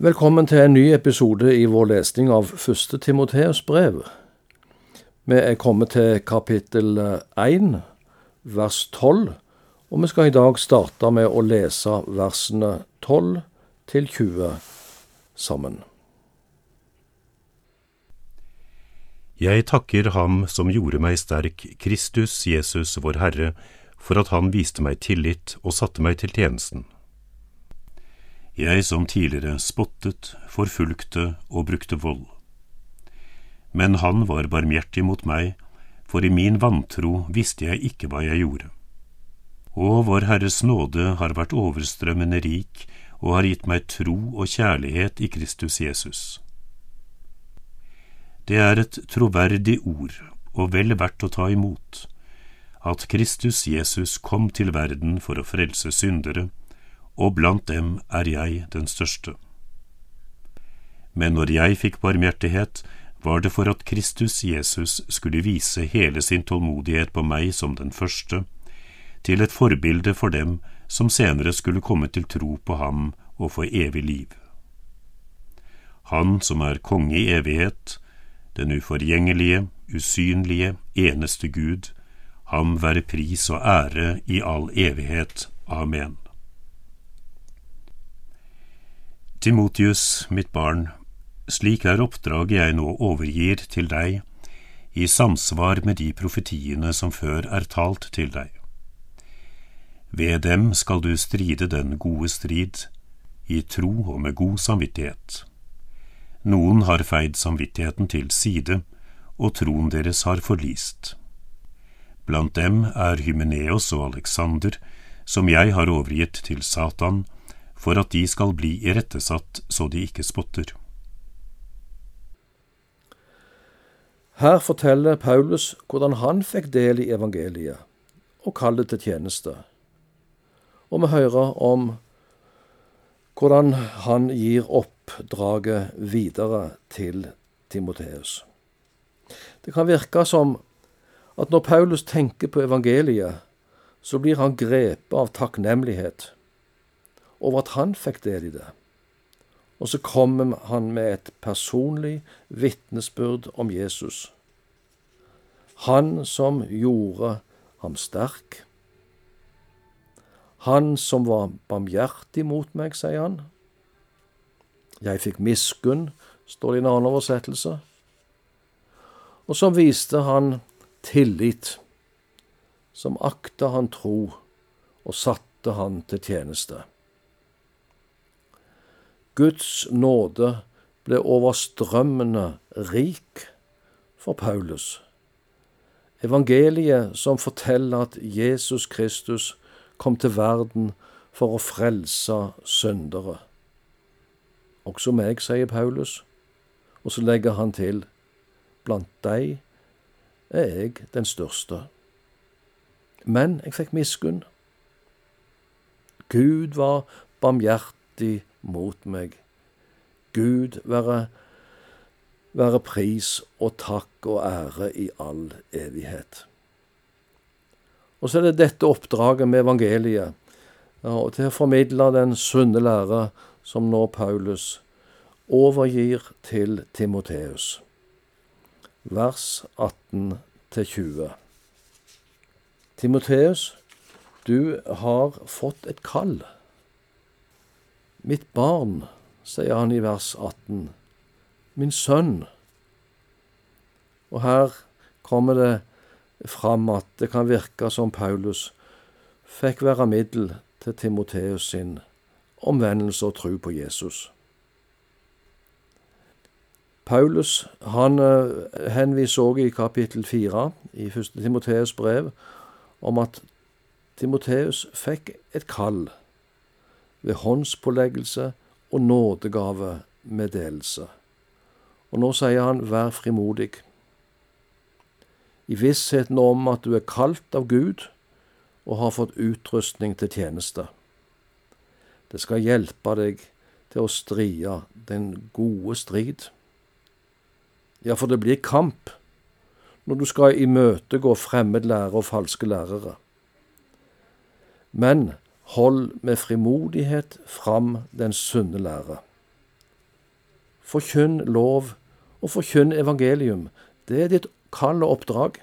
Velkommen til en ny episode i vår lesning av første Timoteus brev. Vi er kommet til kapittel 1, vers 12, og vi skal i dag starte med å lese versene 12 til 20 sammen. Jeg takker Ham som gjorde meg sterk, Kristus Jesus vår Herre, for at Han viste meg tillit og satte meg til tjenesten jeg som tidligere spottet, forfulgte og brukte vold. Men han var barmhjertig mot meg, for i min vantro visste jeg ikke hva jeg gjorde. Og Vår Herres nåde har vært overstrømmende rik og har gitt meg tro og kjærlighet i Kristus Jesus. Det er et troverdig ord og vel verdt å ta imot, at Kristus Jesus kom til verden for å frelse syndere, og blant dem er jeg den største. Men når jeg fikk barmhjertighet, var det for at Kristus Jesus skulle vise hele sin tålmodighet på meg som den første, til et forbilde for dem som senere skulle komme til tro på ham og få evig liv. Han som er konge i evighet, den uforgjengelige, usynlige, eneste Gud, ham være pris og ære i all evighet. Amen. Timotius, mitt barn, slik er oppdraget jeg nå overgir til deg, i samsvar med de profetiene som før er talt til deg. Ved dem skal du stride den gode strid, i tro og med god samvittighet. Noen har feid samvittigheten til side, og troen deres har forlist. Blant dem er Hymeneos og Alexander, som jeg har overgitt til Satan, for at de skal bli irettesatt så de ikke spotter. Her forteller Paulus hvordan han fikk del i evangeliet og kallet til tjeneste, og vi hører om hvordan han gir oppdraget videre til Timoteus. Det kan virke som at når Paulus tenker på evangeliet, så blir han grepet av takknemlighet over at han fikk del i det. Og så kommer han med et personlig vitnesbyrd om Jesus. Han som gjorde ham sterk. Han som var barmhjertig mot meg, sier han. Jeg fikk miskunn, står det i en annen oversettelse. Og så viste han tillit, som akta han tro og satte han til tjeneste. Guds nåde ble overstrømmende rik for Paulus. Evangeliet som forteller at Jesus Kristus kom til verden for å frelse syndere. Også meg, sier Paulus, og så legger han til, blant deg er jeg den største. Men jeg fikk miskunn. Gud var barmhjertig mot meg. Gud være, være pris og takk og ære i all evighet. Og så er det dette oppdraget med evangeliet, og til å formidle den sunne lære som nå Paulus overgir til Timoteus. Vers 18 20. Timoteus, du har fått et kall. Mitt barn, sier han i vers 18. Min sønn. Og her kommer det fram at det kan virke som Paulus fikk være middel til Timoteus sin omvendelse og tro på Jesus. Paulus han eh, henviser også i kapittel 4 i 1. Timoteus brev om at Timoteus fikk et kall ved håndspåleggelse og nådegave meddelelse. Og nå sier han vær frimodig, i vissheten om at du er kalt av Gud og har fått utrustning til tjeneste. Det skal hjelpe deg til å stride den gode strid. Ja, for det blir kamp når du skal imøtegå fremmed lære og falske lærere. Men hold med frimodighet fram den sunne lære. Forkynn lov og forkynn evangelium. Det er ditt kall og oppdrag,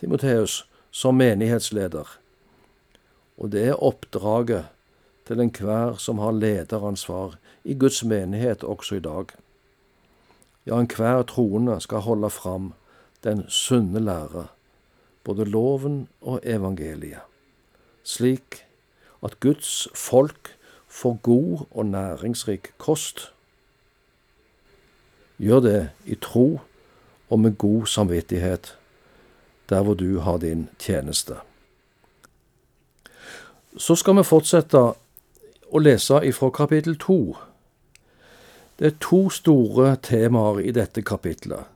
Timoteus, som menighetsleder. Og det er oppdraget til enhver som har lederansvar i Guds menighet også i dag. Ja, enhver troende skal holde fram den sunne lære, både loven og evangeliet, slik at Guds folk får god og næringsrik kost. Gjør det i tro og med god samvittighet der hvor du har din tjeneste. Så skal vi fortsette å lese ifra kapittel to. Det er to store temaer i dette kapitlet,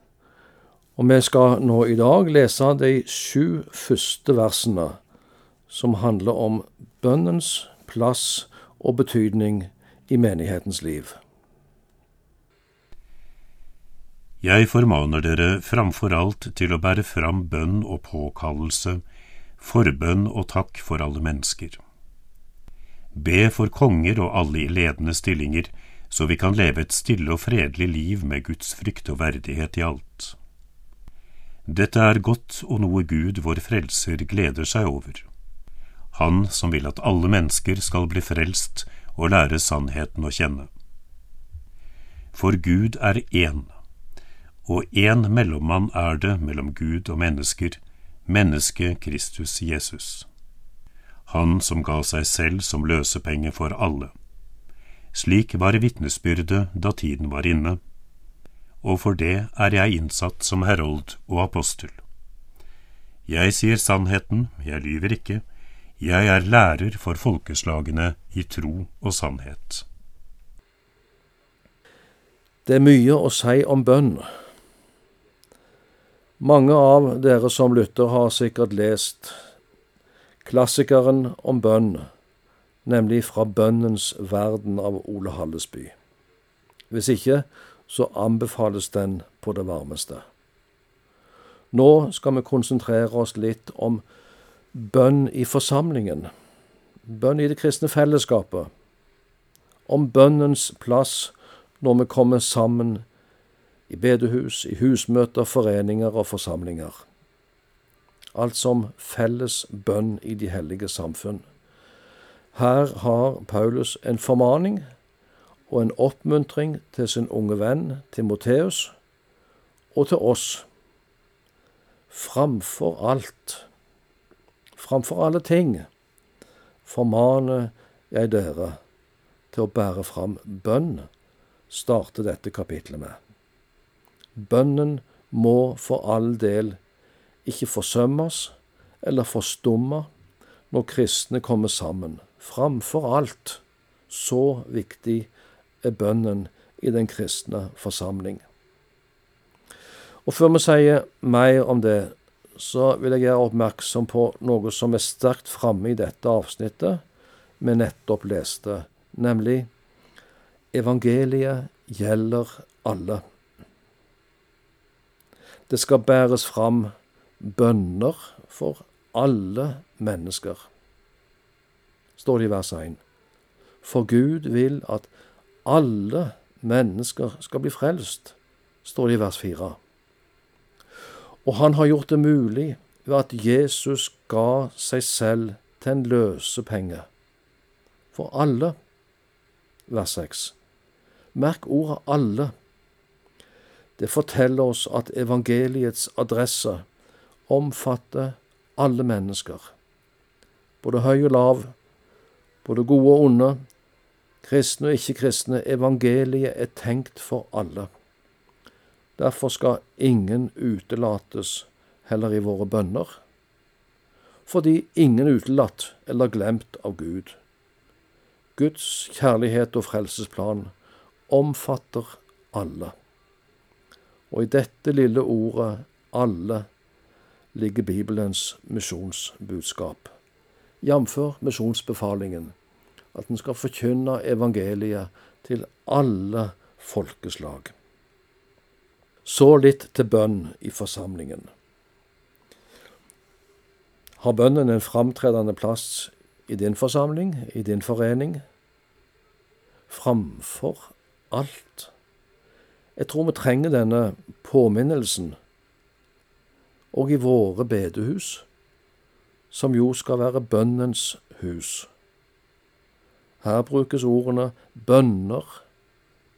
og vi skal nå i dag lese de sju første versene, som handler om bønnens plass og betydning i menighetens liv. Jeg formaner dere framfor alt til å bære fram bønn og påkallelse, forbønn og takk for alle mennesker. Be for konger og alle i ledende stillinger, så vi kan leve et stille og fredelig liv med Guds frykt og verdighet i alt. Dette er godt og noe Gud, vår Frelser, gleder seg over. Han som vil at alle mennesker skal bli frelst og lære sannheten å kjenne. For Gud er én og én mellommann er det mellom Gud og mennesker, mennesket Kristus Jesus. Han som ga seg selv som løsepenge for alle. Slik var vitnesbyrdet da tiden var inne, og for det er jeg innsatt som herold og apostel. Jeg sier sannheten, jeg lyver ikke, jeg er lærer for folkeslagene i tro og sannhet. Det er mye å si om bønn. Mange av dere som lytter, har sikkert lest klassikeren om bønn, nemlig Fra bønnens verden av Ole Hallesby. Hvis ikke, så anbefales den på det varmeste. Nå skal vi konsentrere oss litt om bønn i forsamlingen, bønn i det kristne fellesskapet, om bønnens plass når vi kommer sammen i bedehus, i husmøter, foreninger og forsamlinger. Alt som felles bønn i de hellige samfunn. Her har Paulus en formaning og en oppmuntring til sin unge venn Timoteus og til oss. Framfor alt, framfor alle ting, formaner jeg dere til å bære fram bønn, starter dette kapitlet med. Bønnen må for all del ikke forsømmes eller forstumme når kristne kommer sammen. Framfor alt, så viktig er bønnen i den kristne forsamling. Og Før vi sier mer om det, så vil jeg gjøre oppmerksom på noe som er sterkt framme i dette avsnittet vi nettopp leste, nemlig evangeliet gjelder alle. Det skal bæres fram bønner for alle mennesker, står det i vers 1. For Gud vil at alle mennesker skal bli frelst, står det i vers 4. Og han har gjort det mulig ved at Jesus ga seg selv til en løsepenge for alle. Vers 6. Merk ordet alle. Det forteller oss at evangeliets adresse omfatter alle mennesker, både høy og lav, både gode og onde, kristne og ikke-kristne. Evangeliet er tenkt for alle. Derfor skal ingen utelates heller i våre bønner, fordi ingen utelatt eller glemt av Gud. Guds kjærlighet og frelsesplan omfatter alle. Og i dette lille ordet 'alle' ligger Bibelens misjonsbudskap, jf. misjonsbefalingen, at en skal forkynne evangeliet til alle folkeslag. Så litt til bønn i forsamlingen. Har bønnen en framtredende plass i din forsamling, i din forening? Framfor alt Jeg tror vi trenger denne påminnelsen og i våre bedehus, som jo skal være bønnens hus. Her brukes ordene bønner,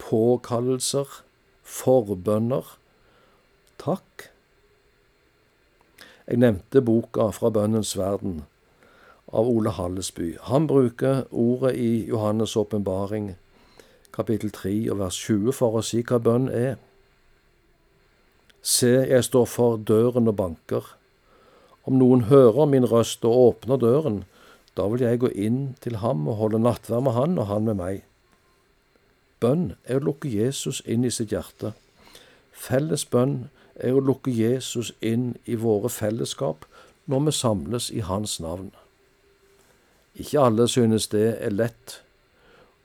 påkallelser, forbønner, takk. Jeg nevnte boka Fra bønnens verden av Ole Hallesby. Han bruker ordet i Johannes' åpenbaring, kapittel 3 og vers 20, for å si hva bønn er. Se, jeg står for døren og banker. Om noen hører min røst og åpner døren, da vil jeg gå inn til ham og holde nattverd med han og han med meg. Bønn er å lukke Jesus inn i sitt hjerte. Felles bønn er å lukke Jesus inn i våre fellesskap når vi samles i Hans navn. Ikke alle synes det er lett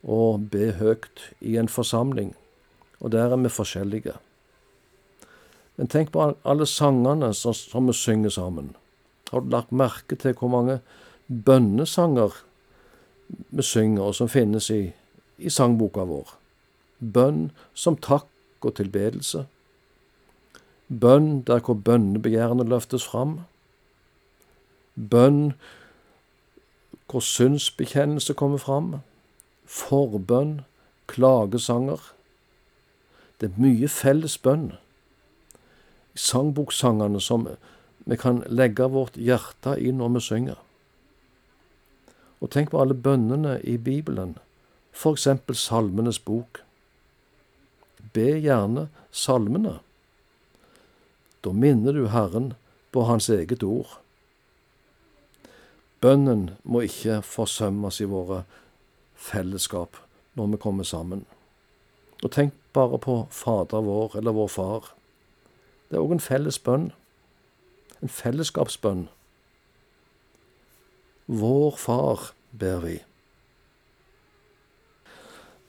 å be høyt i en forsamling, og der er vi forskjellige. Men tenk på alle sangene som, vi synger sammen. Har du lagt merke til hvor mange bønnesanger vi synger, og som finnes i, i sangboka vår? Bønn som takk og tilbedelse. Bønn der hvor bønnebegjærene løftes fram. Bønn hvor synsbekjennelse kommer fram. Forbønn, klagesanger. Det er mye felles bønn sangboksangene som vi kan legge vårt hjerte i når vi synger. Og tenk på alle bønnene i Bibelen, for eksempel Salmenes bok. Be gjerne salmene. Da minner du Herren på Hans eget ord. Bønnen må ikke forsømmes i våre fellesskap når vi kommer sammen. Og tenk bare på Fader vår eller vår Far. Det er òg en felles bønn. En fellesskapsbønn. Vår Far, ber vi.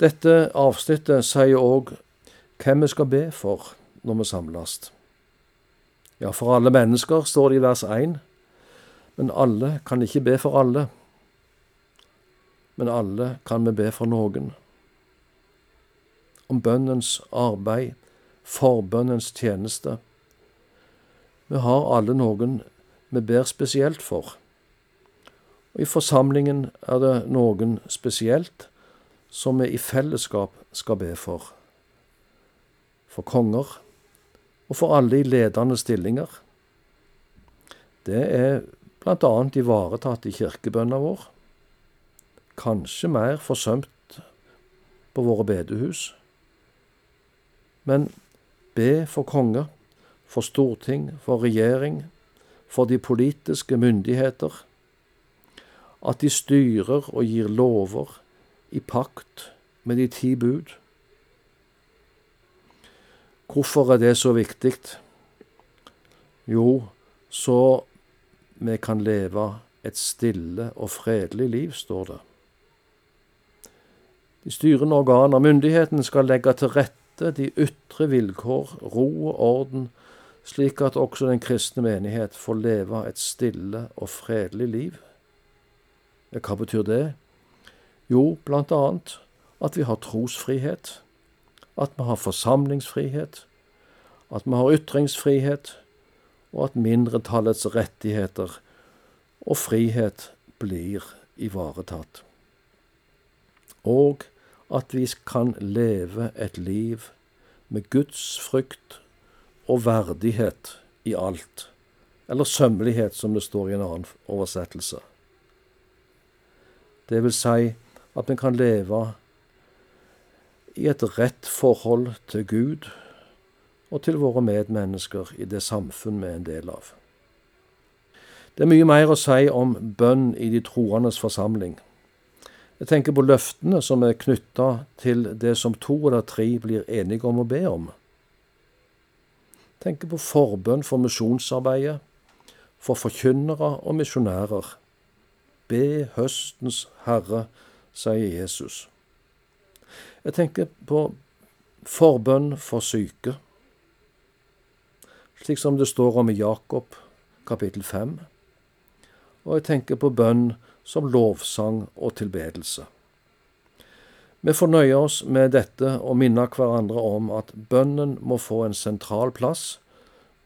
Dette avsnittet sier òg hvem vi skal be for når vi samles. Ja, for alle mennesker, står det i vers 1, men alle kan ikke be for alle. Men alle kan vi be for noen. Om bønnens arbeid, forbønnens tjeneste, vi har alle noen vi ber spesielt for. Og I forsamlingen er det noen spesielt som vi i fellesskap skal be for. For konger og for alle i ledende stillinger. Det er annet ivaretatt i kirkebønna vår. Kanskje mer forsømt på våre bedehus. Men be for konger for storting, for regjering, for de politiske myndigheter, at de styrer og gir lover i pakt med de ti bud. Hvorfor er det så viktig? Jo, så vi kan leve et stille og fredelig liv, står det. De styrende organer, myndigheten, skal legge til rette de ytre vilkår, ro og orden slik at også den kristne menighet får leve et stille og fredelig liv. Hva betyr det? Jo, blant annet at vi har trosfrihet, at vi har forsamlingsfrihet, at vi har ytringsfrihet, og at mindretallets rettigheter og frihet blir ivaretatt. Og at vi kan leve et liv med Guds frykt og verdighet i alt, eller sømmelighet, som det står i en annen oversettelse. Det vil si at vi kan leve i et rett forhold til Gud og til våre medmennesker i det samfunn vi er en del av. Det er mye mer å si om bønn i de troendes forsamling. Jeg tenker på løftene som er knytta til det som to eller tre blir enige om å be om tenker på forbønn for misjonsarbeidet, for forkynnere og misjonærer. Be høstens Herre, sier Jesus. Jeg tenker på forbønn for syke, slik som det står om i Jakob kapittel 5. Og jeg tenker på bønn som lovsang og tilbedelse. Vi får nøye oss med dette og minne hverandre om at bønnen må få en sentral plass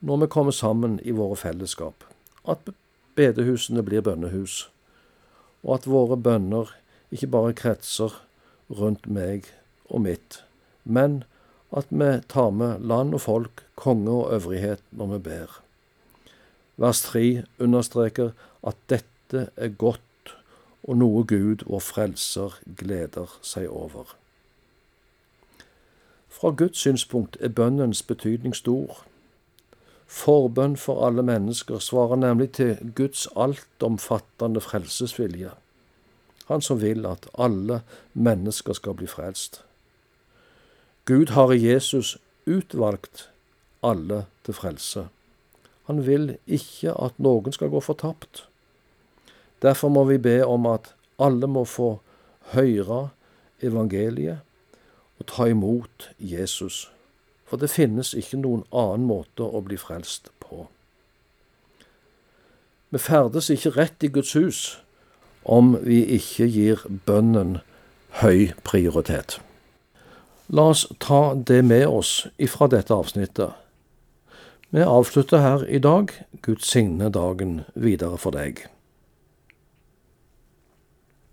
når vi kommer sammen i våre fellesskap, at bedehusene blir bønnehus, og at våre bønner ikke bare kretser rundt meg og mitt, men at vi tar med land og folk, konge og øvrighet når vi ber. Vers 3 understreker at dette er godt og noe Gud, vår frelser, gleder seg over. Fra Guds synspunkt er bønnens betydning stor. Forbønn for alle mennesker svarer nemlig til Guds altomfattende frelsesvilje, Han som vil at alle mennesker skal bli frelst. Gud har i Jesus utvalgt alle til frelse. Han vil ikke at noen skal gå fortapt. Derfor må vi be om at alle må få høre evangeliet og ta imot Jesus. For det finnes ikke noen annen måte å bli frelst på. Vi ferdes ikke rett i Guds hus om vi ikke gir bønnen høy prioritet. La oss ta det med oss ifra dette avsnittet. Vi avslutter her i dag. Gud signe dagen videre for deg.